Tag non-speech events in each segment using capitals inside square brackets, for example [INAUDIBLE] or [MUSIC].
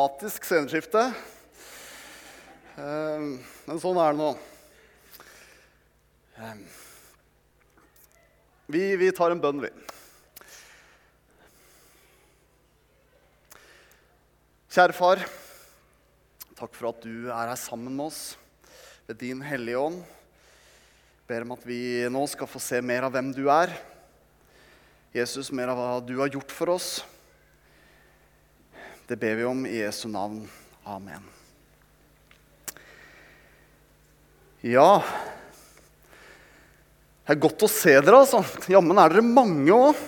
dramatisk sceneskifte. Eh, Men sånn er det nå. Eh, Vi, vi tar en bønn, vi. Kjære far. Takk for at du er her sammen med oss ved din Hellige Ånd. Ber om at vi nå skal få se mer av hvem du er. Jesus, mer av hva du har gjort for oss. Det ber vi om i Jesu navn. Amen. Ja Det er godt å se dere, altså. Jammen er dere mange òg.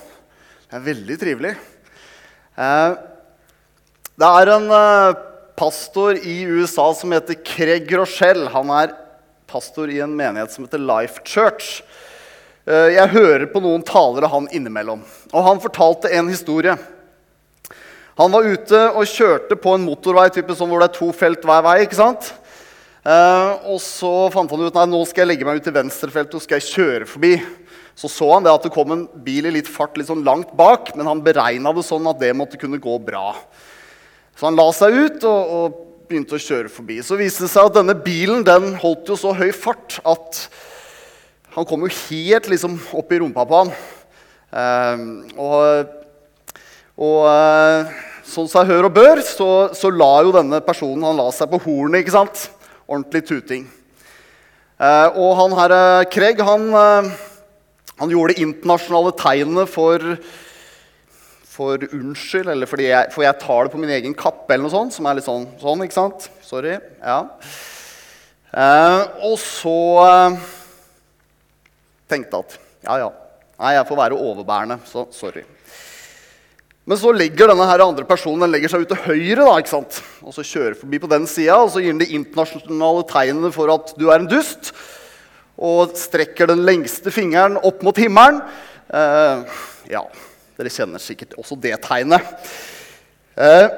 Det er veldig trivelig. Eh, det er en eh, pastor i USA som heter Craig Rochelle. Han er pastor i en menighet som heter Life Church. Eh, jeg hører på noen talere han innimellom. Og han fortalte en historie. Han var ute og kjørte på en motorvei type sånn hvor det er to felt hver vei. ikke sant? Eh, og så fant han ut nei, nå skal jeg legge meg ut i venstrefeltet og skal jeg kjøre forbi. Så så han det at det kom en bil i litt fart litt sånn langt bak, men han beregna det sånn at det måtte kunne gå bra. Så han la seg ut og, og begynte å kjøre forbi. Så viste det seg at denne bilen den holdt jo så høy fart at han kom jo helt liksom opp i rumpa på han. Eh, og og eh, sånn seg hør og bør, så, så, la jo denne personen han la seg på hornet. ikke sant? Ordentlig tuting. Eh, og han her, Craig han, eh, han gjorde det internasjonale tegnet for, for unnskyld, eller fordi jeg, for jeg tar det på min egen kappe, eller noe sånt, som er litt sånn, sånn ikke sant? Sorry. Ja. Eh, og så eh, tenkte jeg at ja, ja. Nei, jeg får være overbærende, så sorry. Men så legger denne her andre personen den legger seg ut til høyre. da, ikke sant? Og så kjører forbi på den sida, og så gir den de internasjonale tegnene for at du er en dust. Og strekker den lengste fingeren opp mot himmelen. Eh, ja, dere kjenner sikkert også det tegnet. Eh,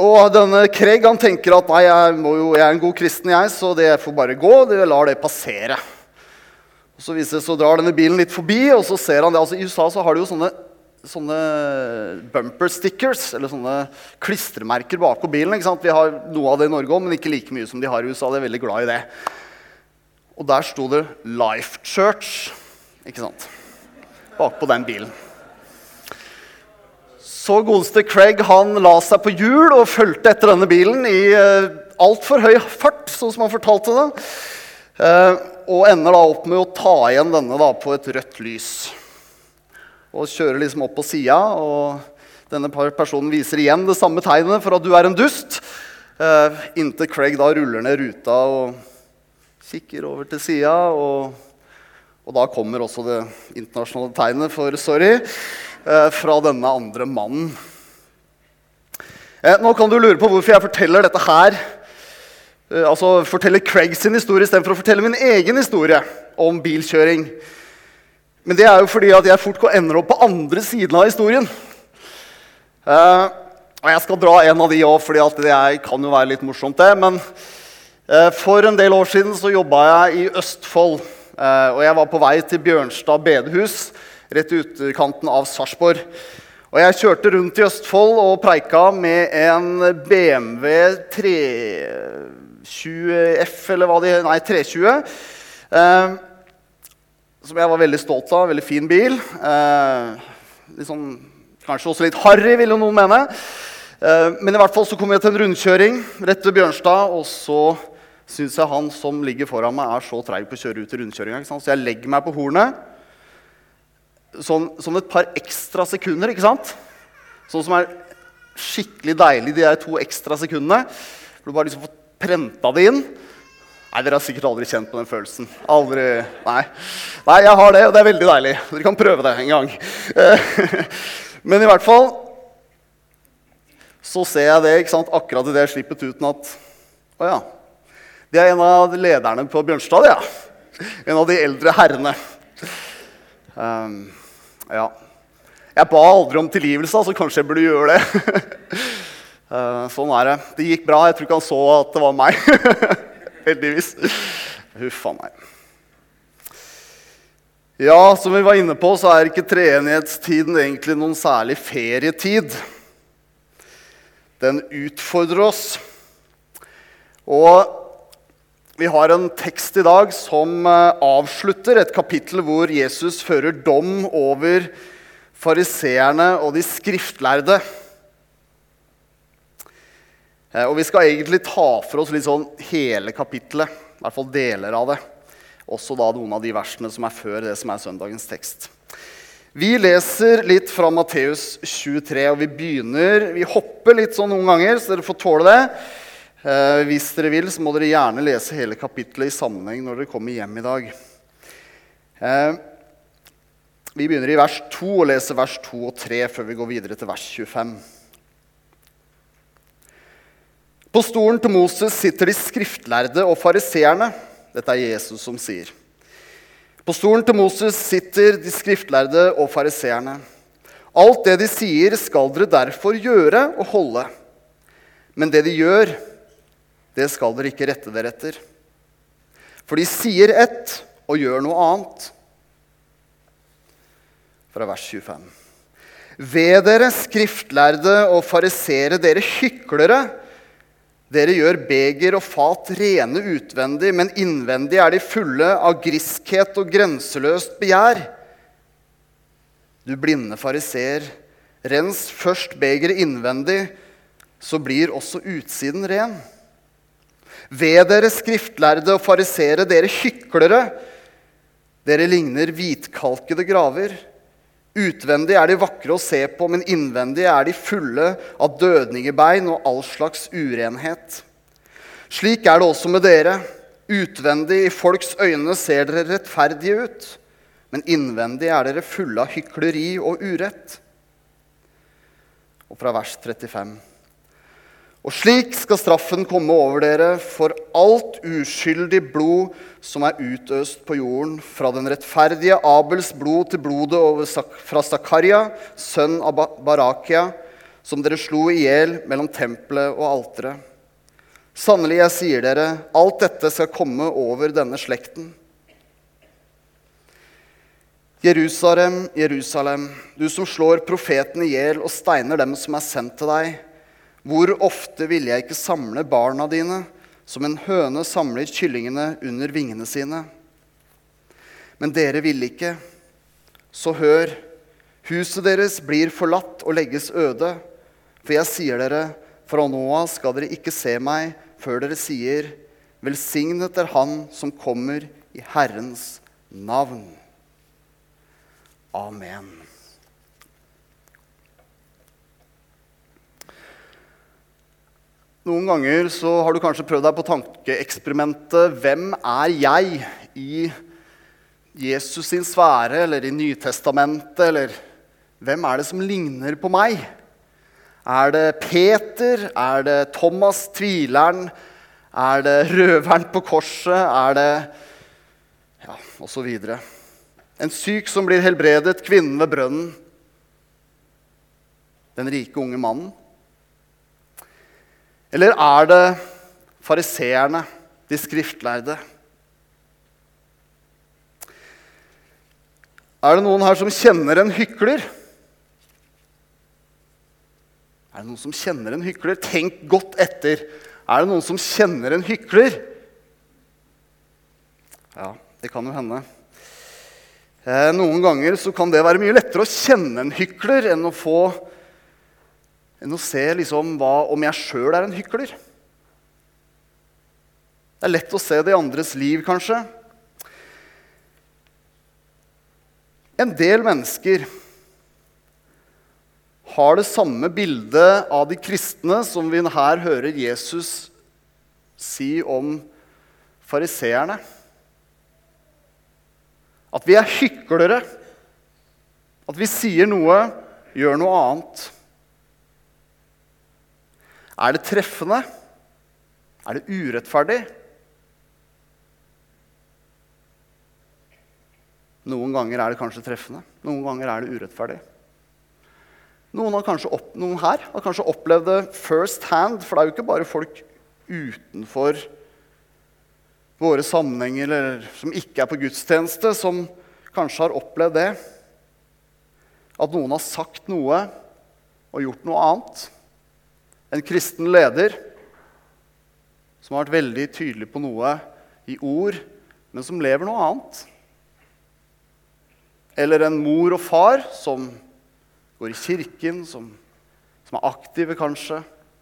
og denne Craig han tenker at nei, jeg, jo, jeg, er en god kristen, jeg, så det får bare gå. Det lar det passere. Og Så viser så drar denne bilen litt forbi, og så ser han det. altså I USA så har de jo sånne sånne bumper stickers, eller sånne klistremerker bakpå bilen. ikke sant? Vi har noe av det i Norge òg, men ikke like mye som de har i USA. De er veldig glad i det. Og der sto det 'Life Church' ikke sant? bakpå den bilen. Så godeste Craig han la seg på hjul og fulgte etter denne bilen i uh, altfor høy fart, sånn som han fortalte det. Uh, og ender da opp med å ta igjen denne da på et rødt lys og kjører liksom opp på sida. Og denne personen viser igjen det samme tegnet for at du er en dust. Uh, inntil Craig da ruller ned ruta og kikker over til sida. Og, og, da kommer også det internasjonale tegnet for 'sorry' uh, fra denne andre mannen. Uh, nå kan du lure på hvorfor jeg forteller dette her. altså forteller Craig sin historie istedenfor å fortelle min egen historie om bilkjøring. Men det er jo fordi at jeg fort ender opp på andre siden av historien. Uh, og jeg skal dra en av de òg, for det kan jo være litt morsomt. det. Men uh, for en del år siden så jobba jeg i Østfold. Uh, og jeg var på vei til Bjørnstad bedehus, rett i utkanten av Sarpsborg. Og jeg kjørte rundt i Østfold og preika med en BMW 320F, eller hva de Nei, 320. Uh, som jeg var veldig stolt av. Veldig fin bil. Eh, liksom, kanskje også litt harry, vil jo noen mene. Eh, men i hvert fall så kom jeg til en rundkjøring rett ved Bjørnstad. Og så syns jeg han som ligger foran meg, er så treig på å kjøre ut i rundkjøringa. Så jeg legger meg på hornet sånn, sånn, et par ekstra sekunder. ikke sant? Sånn som er skikkelig deilig, de der to ekstra sekundene. For du bare liksom får prenta det inn. Nei, Dere har sikkert aldri kjent på den følelsen. Aldri, Nei, nei jeg har det, og det er veldig deilig. Dere kan prøve det en gang. [LAUGHS] Men i hvert fall så ser jeg det ikke sant, akkurat idet jeg slipper tuten, at Å ja. Det er en av lederne på Bjørnstad, ja. En av de eldre herrene. Um, ja. Jeg ba aldri om tilgivelse, så kanskje jeg burde gjøre det. uh, [LAUGHS] sånn er det. Det gikk bra. Jeg tror ikke han så at det var meg. [LAUGHS] Heldigvis. Huff a meg. Ja, som vi var inne på, så er ikke treenighetstiden egentlig noen særlig ferietid. Den utfordrer oss. Og vi har en tekst i dag som eh, avslutter et kapittel hvor Jesus fører dom over fariseerne og de skriftlærde. Eh, og vi skal egentlig ta for oss litt sånn hele kapittelet, i hvert fall deler av det. Også da noen av de versene som er før det som er søndagens tekst. Vi leser litt fra Matteus 23, og vi begynner Vi hopper litt sånn noen ganger, så dere får tåle det. Eh, hvis dere vil, så må dere gjerne lese hele kapittelet i sammenheng når dere kommer hjem i dag. Eh, vi begynner i vers 2 og leser vers 2 og 3 før vi går videre til vers 25. På stolen til Moses sitter de skriftlærde og fariseerne. Dette er Jesus som sier. På stolen til Moses sitter de skriftlærde og fariseerne. Alt det de sier, skal dere derfor gjøre og holde. Men det de gjør, det skal dere ikke rette dere etter. For de sier ett og gjør noe annet. Fra vers 25. Ved dere skriftlærde og farisere, dere hyklere. Dere gjør beger og fat rene utvendig, men innvendig er de fulle av griskhet og grenseløst begjær. Du blinde fariseer, rens først begeret innvendig, så blir også utsiden ren. Ved dere skriftlærde og farisere, dere hyklere, dere ligner hvitkalkede graver. Utvendig er de vakre å se på, men innvendig er de fulle av dødningebein og all slags urenhet. Slik er det også med dere. Utvendig i folks øyne ser dere rettferdige ut, men innvendig er dere fulle av hykleri og urett. Og fra vers 35. Og slik skal straffen komme over dere for alt uskyldig blod som er utøst på jorden, fra den rettferdige Abels blod til blodet fra Zakaria, sønn av Barakia, som dere slo i hjel mellom tempelet og alteret. Sannelig, jeg sier dere, alt dette skal komme over denne slekten. Jerusalem, Jerusalem, du som slår profeten i hjel og steiner dem som er sendt til deg. Hvor ofte ville jeg ikke samle barna dine, som en høne samler kyllingene under vingene sine? Men dere ville ikke. Så hør, huset deres blir forlatt og legges øde. For jeg sier dere, fra nå av skal dere ikke se meg før dere sier, velsignet er Han som kommer i Herrens navn. Amen. Noen ganger så har du kanskje prøvd deg på tankeeksperimentet 'Hvem er jeg?' i Jesus sin sfære eller i Nytestamentet, eller hvem er det som ligner på meg? Er det Peter? Er det Thomas tvileren? Er det røveren på korset? Er det Ja, osv. En syk som blir helbredet, kvinnen ved brønnen. Den rike unge mannen. Eller er det fariseerne, de skriftlærde? Er det noen her som kjenner en hykler? Er det noen som kjenner en hykler? Tenk godt etter. Er det noen som kjenner en hykler? Ja, det kan jo hende. Eh, noen ganger kan det være mye lettere å kjenne en hykler enn å få enn å se liksom hva, om jeg sjøl er en hykler. Det er lett å se det i andres liv, kanskje. En del mennesker har det samme bildet av de kristne som vi her hører Jesus si om fariseerne. At vi er hyklere. At vi sier noe, gjør noe annet. Er det treffende? Er det urettferdig? Noen ganger er det kanskje treffende, noen ganger er det urettferdig. Noen, opp, noen, her har kanskje opplevd det first hand, for det er jo ikke bare folk utenfor våre sammenhenger eller som ikke er på gudstjeneste, som kanskje har opplevd det. At noen har sagt noe og gjort noe annet. En kristen leder som har vært veldig tydelig på noe i ord, men som lever noe annet. Eller en mor og far som går i kirken, som, som er aktive, kanskje,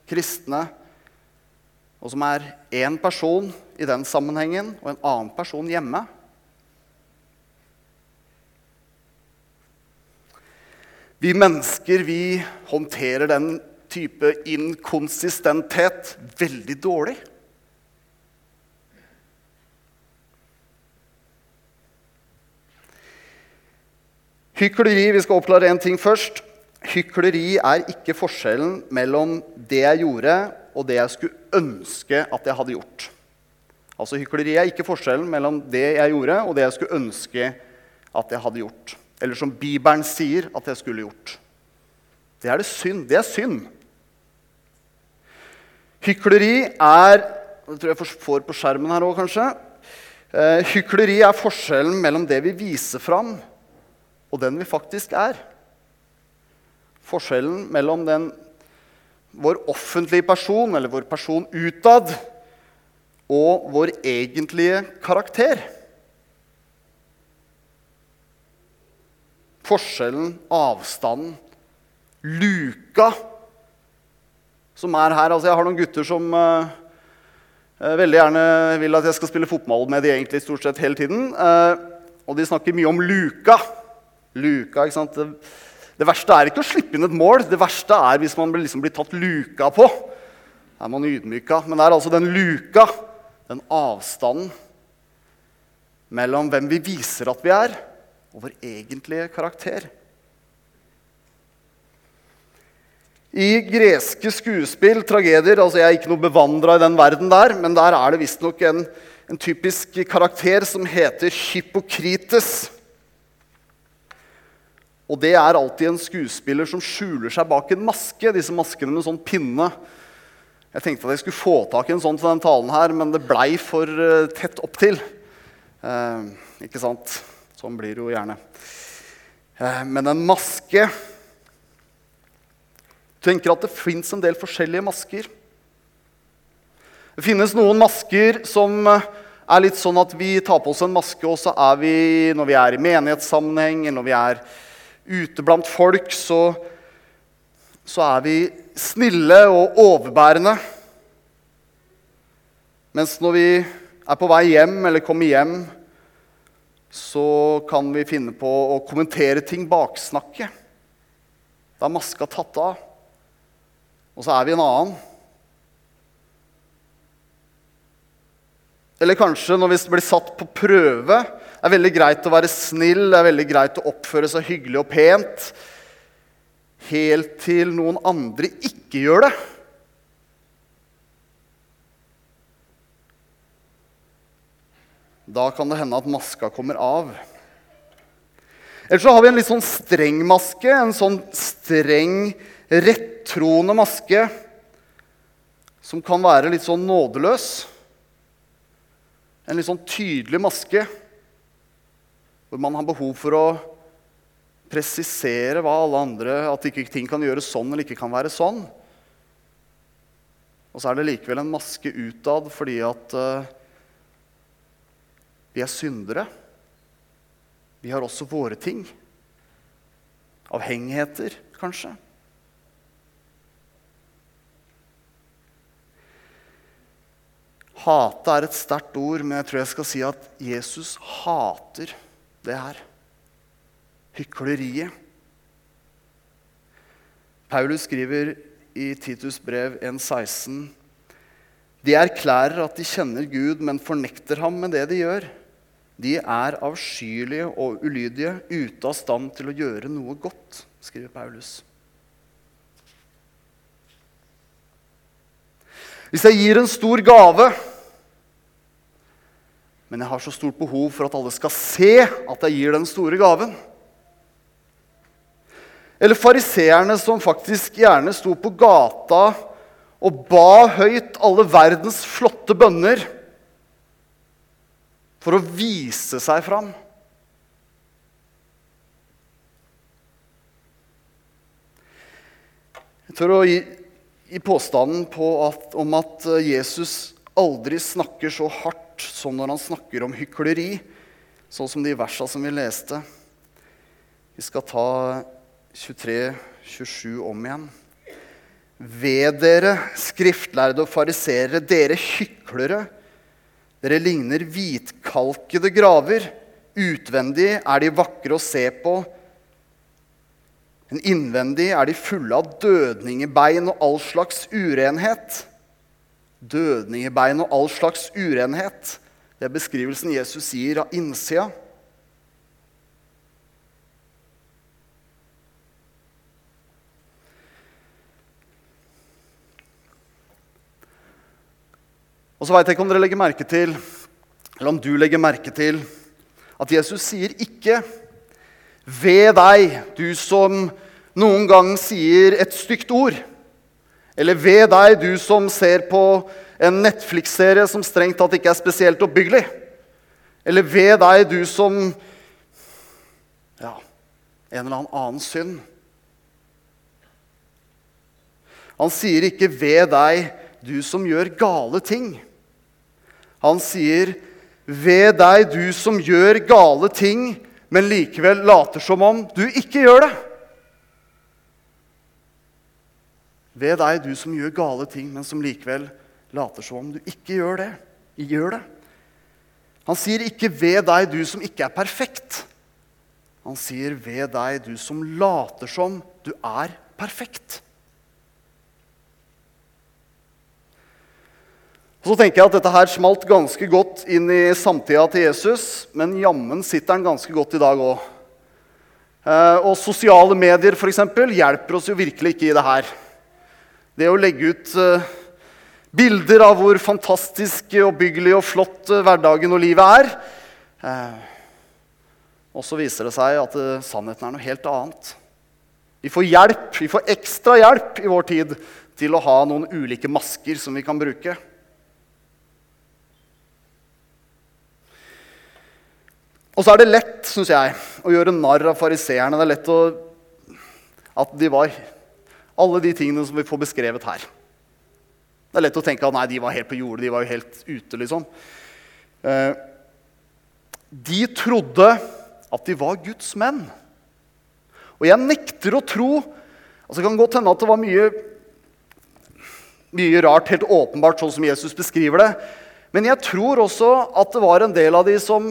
kristne, og som er én person i den sammenhengen og en annen person hjemme. Vi mennesker vi håndterer den type inkonsistenthet veldig dårlig. Hykleri Vi skal oppklare én ting først. Hykleri er ikke forskjellen mellom det jeg gjorde, og det jeg skulle ønske at jeg hadde gjort. Altså Hykleri er ikke forskjellen mellom det jeg gjorde, og det jeg skulle ønske at jeg hadde gjort. Eller som Bibelen sier at jeg skulle gjort. Det er det synd. Det er synd. Hykleri er Det tror jeg får på skjermen her òg, kanskje. Eh, hykleri er forskjellen mellom det vi viser fram, og den vi faktisk er. Forskjellen mellom den, vår offentlige person, eller vår person utad, og vår egentlige karakter. Forskjellen, avstanden, luka som er her. Altså, jeg har noen gutter som uh, veldig gjerne vil at jeg skal spille fotball med de egentlig stort sett hele tiden. Uh, og de snakker mye om luka. Luka, ikke sant? Det, det, verste er ikke å slippe inn et mål. Det verste er hvis man liksom blir tatt luka på. Da er man ydmyka. Men det er altså den luka, den avstanden mellom hvem vi viser at vi er, og vår egentlige karakter. I greske skuespill, tragedier altså Jeg er ikke noe bevandra i den verden der, men der er det visstnok en, en typisk karakter som heter Hypokrites. Og det er alltid en skuespiller som skjuler seg bak en maske. Disse maskene med sånn pinne. Jeg tenkte at jeg skulle få tak i en sånn til den talen her, men det blei for uh, tett opptil. Eh, ikke sant? Sånn blir det jo gjerne. Eh, men en maske tenker at det fins en del forskjellige masker. Det finnes noen masker som eh, er litt sånn at vi tar på oss en maske, og så er vi, når vi er i menighetssammenheng, eller når vi er ute blant folk, så, så er vi snille og overbærende. Mens når vi er på vei hjem eller kommer hjem, så kan vi finne på å kommentere ting baksnakke. Da er maska tatt av og så er vi en annen. Eller kanskje når vi blir satt på prøve. Det er veldig greit å være snill, det er veldig greit å oppføre seg hyggelig og pent. Helt til noen andre ikke gjør det. Da kan det hende at maska kommer av. Eller så har vi en litt sånn streng maske, en sånn streng rettroende maske som kan være litt sånn nådeløs. En litt sånn tydelig maske hvor man har behov for å presisere hva alle andre At ikke ting kan gjøres sånn eller ikke kan være sånn. Og så er det likevel en maske utad fordi at uh, vi er syndere. Vi har også våre ting. Avhengigheter, kanskje. Hate er et sterkt ord, men jeg tror jeg skal si at Jesus hater det her. Hykleriet. Paulus skriver i Titus brev 1,16.: De erklærer at de kjenner Gud, men fornekter ham med det de gjør. De er avskyelige og ulydige, ute av stand til å gjøre noe godt, skriver Paulus. Hvis jeg gir en stor gave, men jeg har så stort behov for at alle skal se at jeg gir den store gaven Eller fariseerne som faktisk gjerne sto på gata og ba høyt alle verdens flotte bønner for å vise seg fram. Jeg tør å gi i påstanden på at, om at eh, Jesus aldri snakker så hardt som når han snakker om hykleri, sånn som de versa som vi leste. Vi skal ta 23-27 om igjen. Ved dere, skriftlærde og fariserere, dere hyklere. Dere ligner hvitkalkede graver. Utvendig er de vakre å se på, men innvendig er de fulle av dødningebein og all slags urenhet. Dødningebein og all slags urenhet. Det er beskrivelsen Jesus gir av innsida. Og så veit jeg ikke om dere legger merke til, eller om du legger merke til, at Jesus sier ikke 'ved deg, du som noen gang sier et stygt ord', eller 'ved deg, du som ser på en Netflix-serie som strengt tatt ikke er spesielt oppbyggelig', eller 'ved deg, du som Ja, en eller annen synd'. Han sier ikke 'ved deg, du som gjør gale ting'. Han sier, 'Ved deg, du som gjør gale ting, men likevel later som om du ikke gjør det'. Ved deg, du som gjør gale ting, men som likevel later som om du ikke gjør det. Gjør det. Han sier ikke 'ved deg, du som ikke er perfekt'. Han sier 'ved deg, du som later som du er perfekt'. Så tenker jeg at Dette her smalt ganske godt inn i samtida til Jesus, men jammen sitter den ganske godt i dag òg. Eh, og sosiale medier for eksempel, hjelper oss jo virkelig ikke i det her. Det å legge ut eh, bilder av hvor fantastisk og byggelig og flott eh, hverdagen og livet er. Og så viser det seg at sannheten er noe helt annet. Vi får hjelp, vi får ekstra hjelp i vår tid til å ha noen ulike masker som vi kan bruke. Og så er det lett, syns jeg, å gjøre narr av fariseerne. Det er lett å At de var Alle de tingene som vi får beskrevet her. Det er lett å tenke at nei, de var helt på jordet, de var jo helt ute, liksom. Eh, de trodde at de var Guds menn. Og jeg nekter å tro altså Det kan godt hende at det var mye, mye rart, helt åpenbart, sånn som Jesus beskriver det. Men jeg tror også at det var en del av de som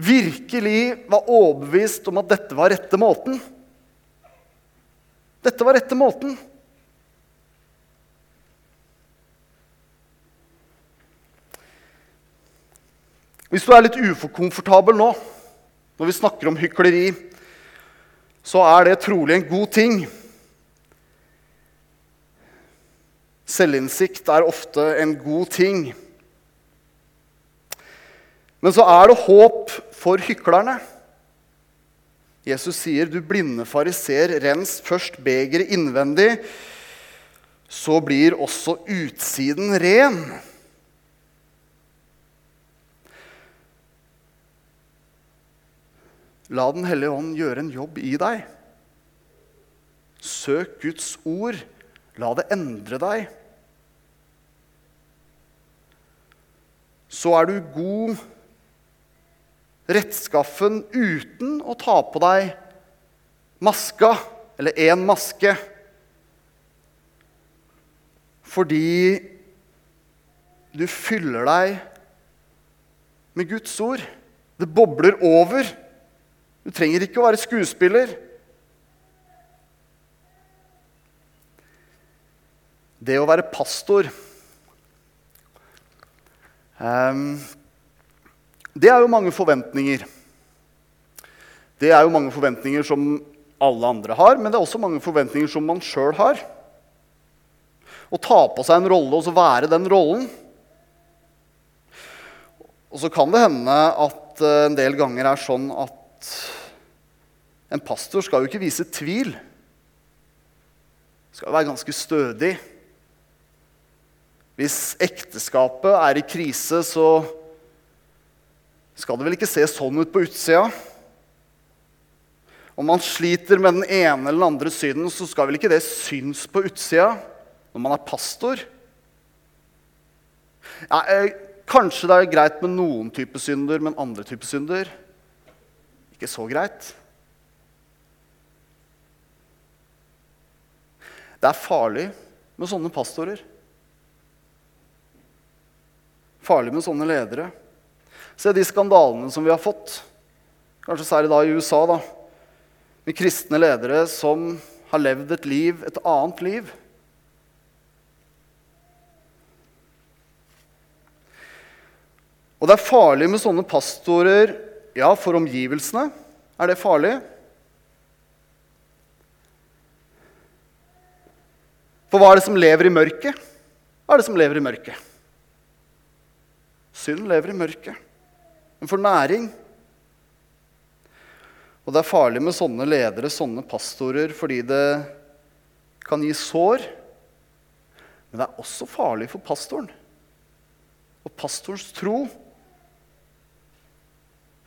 virkelig var overbevist om at dette var rette måten. Dette var rette måten. Hvis du er litt ukomfortabel nå når vi snakker om hykleri, så er det trolig en god ting. Selvinnsikt er ofte en god ting. Men så er det håp for hyklerne. Jesus sier, 'Du blinde fariser, rens først begeret innvendig, så blir også utsiden ren.' La Den hellige ånd gjøre en jobb i deg. Søk Guds ord. La det endre deg. Så er du god rettskaffen uten å ta på deg maska, eller én maske. Fordi du fyller deg med Guds ord. Det bobler over. Du trenger ikke å være skuespiller. Det å være pastor um, det er jo mange forventninger. Det er jo mange forventninger som alle andre har, men det er også mange forventninger som man sjøl har. Å ta på seg en rolle og så være den rollen. Og så kan det hende at eh, en del ganger er sånn at en pastor skal jo ikke vise tvil. Skal jo være ganske stødig. Hvis ekteskapet er i krise, så skal det vel ikke se sånn ut på utsida. Om man sliter med den ene eller den andre synden, så skal vel ikke det syns på utsida. når man er pastor? Ja, eh, kanskje det er greit med noen typer synder, men andre typer synder ikke så greit. Det er farlig med sånne pastorer. Farlig med sånne ledere. Se de skandalene som vi har fått, kanskje særlig da i USA, da, med kristne ledere som har levd et liv, et annet liv. Og det er farlig med sånne pastorer ja, for omgivelsene. Er det farlig? For hva er det som lever i mørket? Hva er det som lever i mørket? Synd lever i mørket. Den får næring. Og det er farlig med sånne ledere, sånne pastorer, fordi det kan gi sår. Men det er også farlig for pastoren og pastorens tro.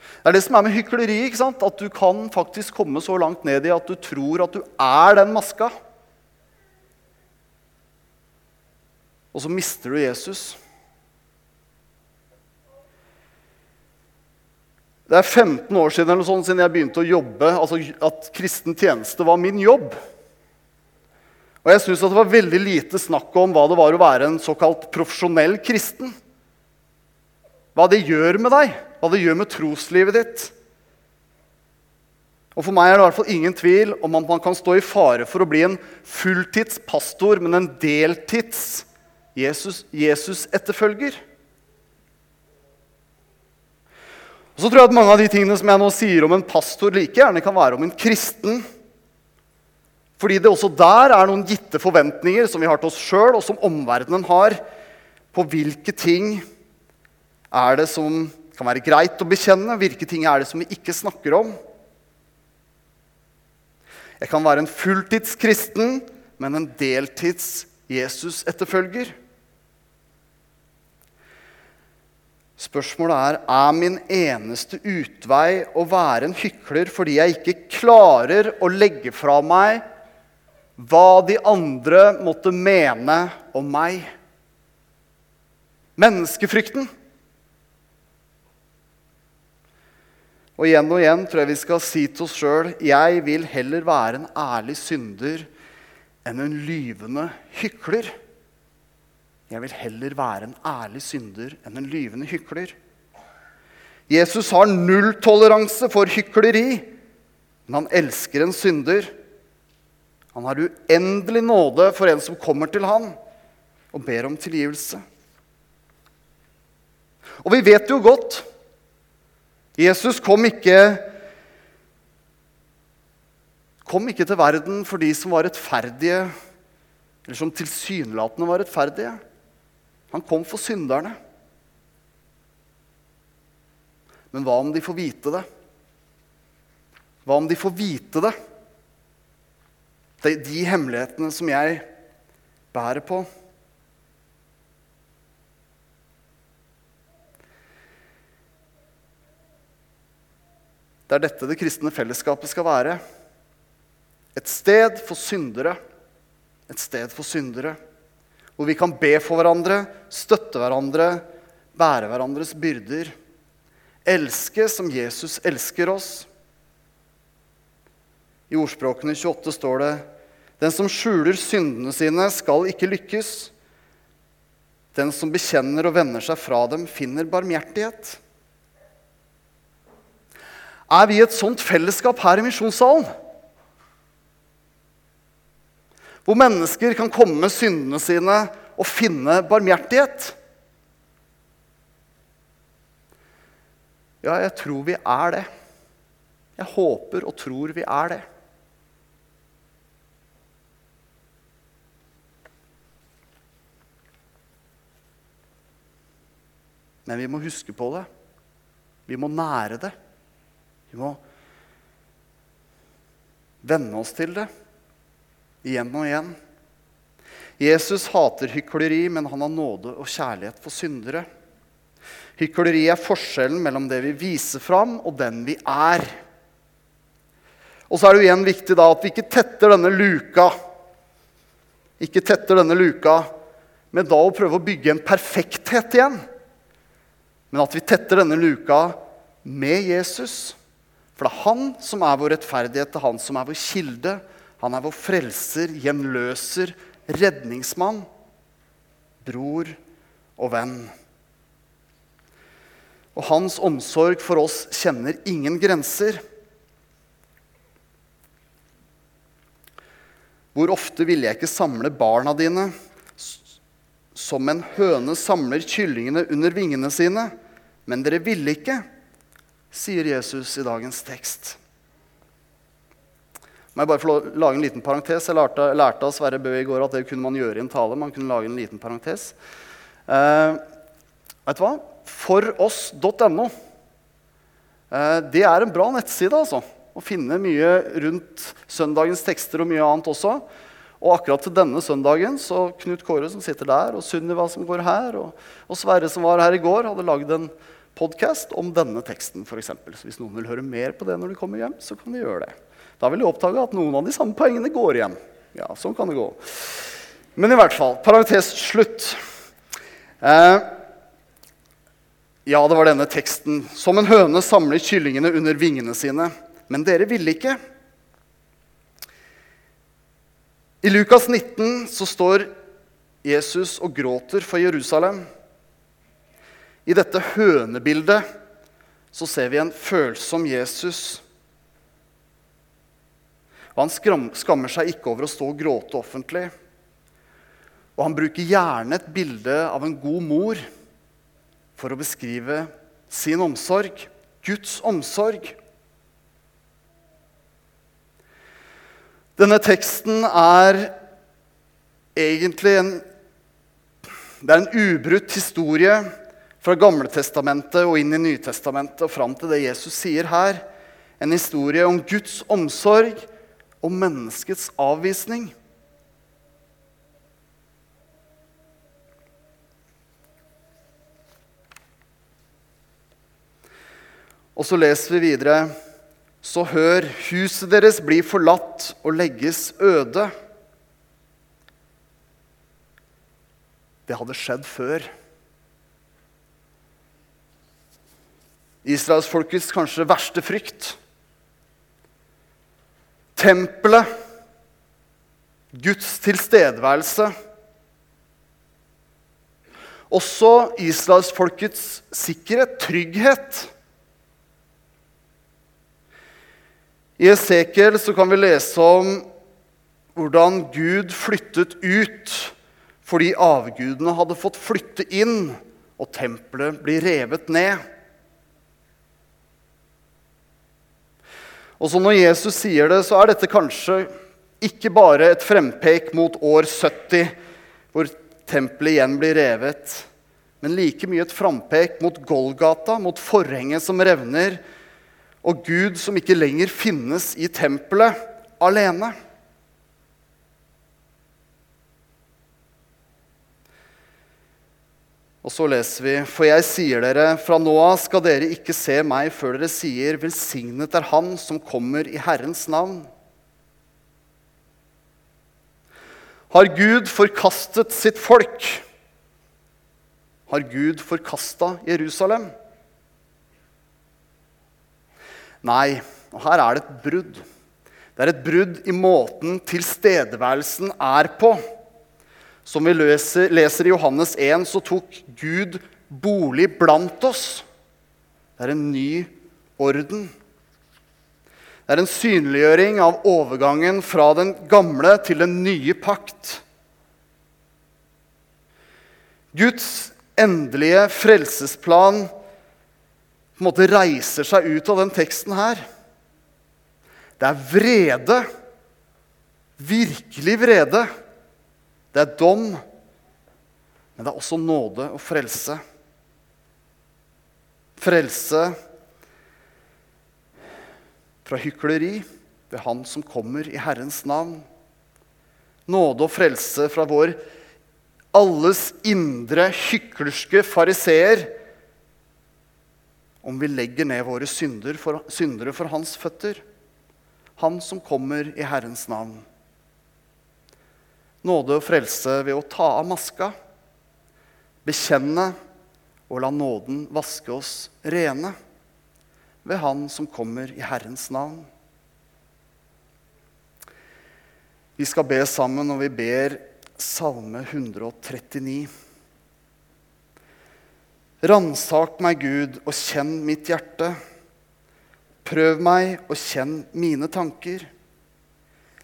Det er det som er med hykleri. ikke sant? At du kan faktisk komme så langt ned i at du tror at du er den maska. Og så mister du Jesus. Det er 15 år siden, eller sånn, siden jeg begynte å jobbe, altså at kristen tjeneste var min jobb. Og jeg syns det var veldig lite snakk om hva det var å være en såkalt profesjonell kristen. Hva det gjør med deg, hva det gjør med troslivet ditt. Og For meg er det i hvert fall ingen tvil om at man kan stå i fare for å bli en fulltidspastor, men en deltids Jesus-etterfølger. Jesus og så tror jeg at Mange av de tingene som jeg nå sier om en pastor, like gjerne kan være om en kristen. Fordi det også der er noen gitte forventninger som vi har til oss sjøl, og som omverdenen har, på hvilke ting er det som kan være greit å bekjenne, hvilke ting er det som vi ikke snakker om. Jeg kan være en fulltidskristen, men en deltids Jesus-etterfølger. Spørsmålet er er min eneste utvei å være en hykler fordi jeg ikke klarer å legge fra meg hva de andre måtte mene om meg. Menneskefrykten. Og igjen og igjen tror jeg vi skal si til oss sjøl jeg vil heller være en ærlig synder enn en lyvende hykler. Jeg vil heller være en ærlig synder enn en lyvende hykler. Jesus har nulltoleranse for hykleri, men han elsker en synder. Han har uendelig nåde for en som kommer til han og ber om tilgivelse. Og vi vet jo godt Jesus kom ikke kom ikke til verden for de som var rettferdige, eller som tilsynelatende var rettferdige. Han kom for synderne. Men hva om de får vite det? Hva om de får vite det? De, de hemmelighetene som jeg bærer på. Det er dette det kristne fellesskapet skal være. Et sted for syndere. Et sted for syndere hvor vi kan be for hverandre, støtte hverandre, bære hverandres byrder. Elske som Jesus elsker oss. I ordspråkene 28 står det Den som skjuler syndene sine, skal ikke lykkes. Den som bekjenner og vender seg fra dem, finner barmhjertighet. Er vi et sånt fellesskap her i misjonssalen? Hvor mennesker kan komme med syndene sine og finne barmhjertighet. Ja, jeg tror vi er det. Jeg håper og tror vi er det. Men vi må huske på det. Vi må nære det. Vi må venne oss til det igjen og igjen. Jesus hater hykleri, men han har nåde og kjærlighet for syndere. Hykleri er forskjellen mellom det vi viser fram, og den vi er. Og så er det jo igjen viktig da at vi ikke tetter denne luka ikke tetter denne luka med da å prøve å bygge en perfekthet igjen, men at vi tetter denne luka med Jesus. For det er han som er vår rettferdighet, det er han som er vår kilde. Han er vår frelser, gjenløser, redningsmann, bror og venn. Og hans omsorg for oss kjenner ingen grenser. Hvor ofte ville jeg ikke samle barna dine som en høne samler kyllingene under vingene sine? Men dere ville ikke, sier Jesus i dagens tekst. Må jeg bare få lage en liten parentes? Jeg lærte, lærte av Sverre Bø i går at det kunne man gjøre i en tale. Man kunne lage en liten parentes. Eh, vet du hva? Foross.no. Eh, det er en bra nettside, altså å finne mye rundt søndagens tekster og mye annet også. Og akkurat til denne søndagen så Knut Kåre som sitter der, og Sunniva som går her, og, og Sverre som var her i går, hadde lagd en podkast om denne teksten. Eksempel. så hvis noen vil høre mer på det når de kommer hjem, så kan de gjøre det. Da vil du oppdage at noen av de samme poengene går igjen. Ja, sånn kan det gå. Men i hvert fall, parentes slutt. Eh, ja, det var denne teksten. Som en høne samler kyllingene under vingene sine. Men dere ville ikke. I Lukas 19 så står Jesus og gråter for Jerusalem. I dette hønebildet så ser vi en følsom Jesus. Og Han skammer seg ikke over å stå og gråte offentlig. Og han bruker gjerne et bilde av en god mor for å beskrive sin omsorg, Guds omsorg. Denne teksten er egentlig en, det er en ubrutt historie fra Gamletestamentet og inn i Nytestamentet og fram til det Jesus sier her. En historie om Guds omsorg og menneskets avvisning. Og så leser vi videre så hør, huset deres blir forlatt og legges øde. Det hadde skjedd før. Israelsfolkets kanskje verste frykt. Tempelet, Guds tilstedeværelse. Også israelsfolkets sikkerhet, trygghet. I Esekiel kan vi lese om hvordan Gud flyttet ut fordi avgudene hadde fått flytte inn, og tempelet blir revet ned. Og så Når Jesus sier det, så er dette kanskje ikke bare et frempek mot år 70, hvor tempelet igjen blir revet, men like mye et frampek mot Golgata, mot forhenget som revner, og Gud som ikke lenger finnes i tempelet alene. Og så leser vi.: For jeg sier dere, fra nå av skal dere ikke se meg før dere sier:" Velsignet er Han som kommer i Herrens navn. Har Gud forkastet sitt folk? Har Gud forkasta Jerusalem? Nei, og her er det et brudd. Det er et brudd i måten tilstedeværelsen er på. Som vi leser, leser, i Johannes 1, så tok Gud bolig blant oss. Det er en ny orden. Det er en synliggjøring av overgangen fra den gamle til den nye pakt. Guds endelige frelsesplan på en måte reiser seg ut av den teksten her. Det er vrede. Virkelig vrede. Det er dom. Men det er også nåde og frelse. Frelse fra hykleri ved Han som kommer i Herrens navn. Nåde og frelse fra vår alles indre hyklerske fariseer om vi legger ned våre synder for, syndere for hans føtter. Han som kommer i Herrens navn. Nåde og frelse ved å ta av maska, bekjenne og la nåden vaske oss rene ved Han som kommer i Herrens navn. Vi skal be sammen når vi ber Salme 139. Ransak meg, Gud, og kjenn mitt hjerte. Prøv meg og kjenn mine tanker.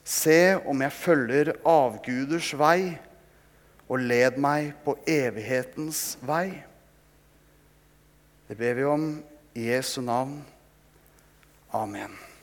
Se om jeg følger avguders vei, og led meg på evighetens vei. Det ber vi om i Jesu navn. Amen.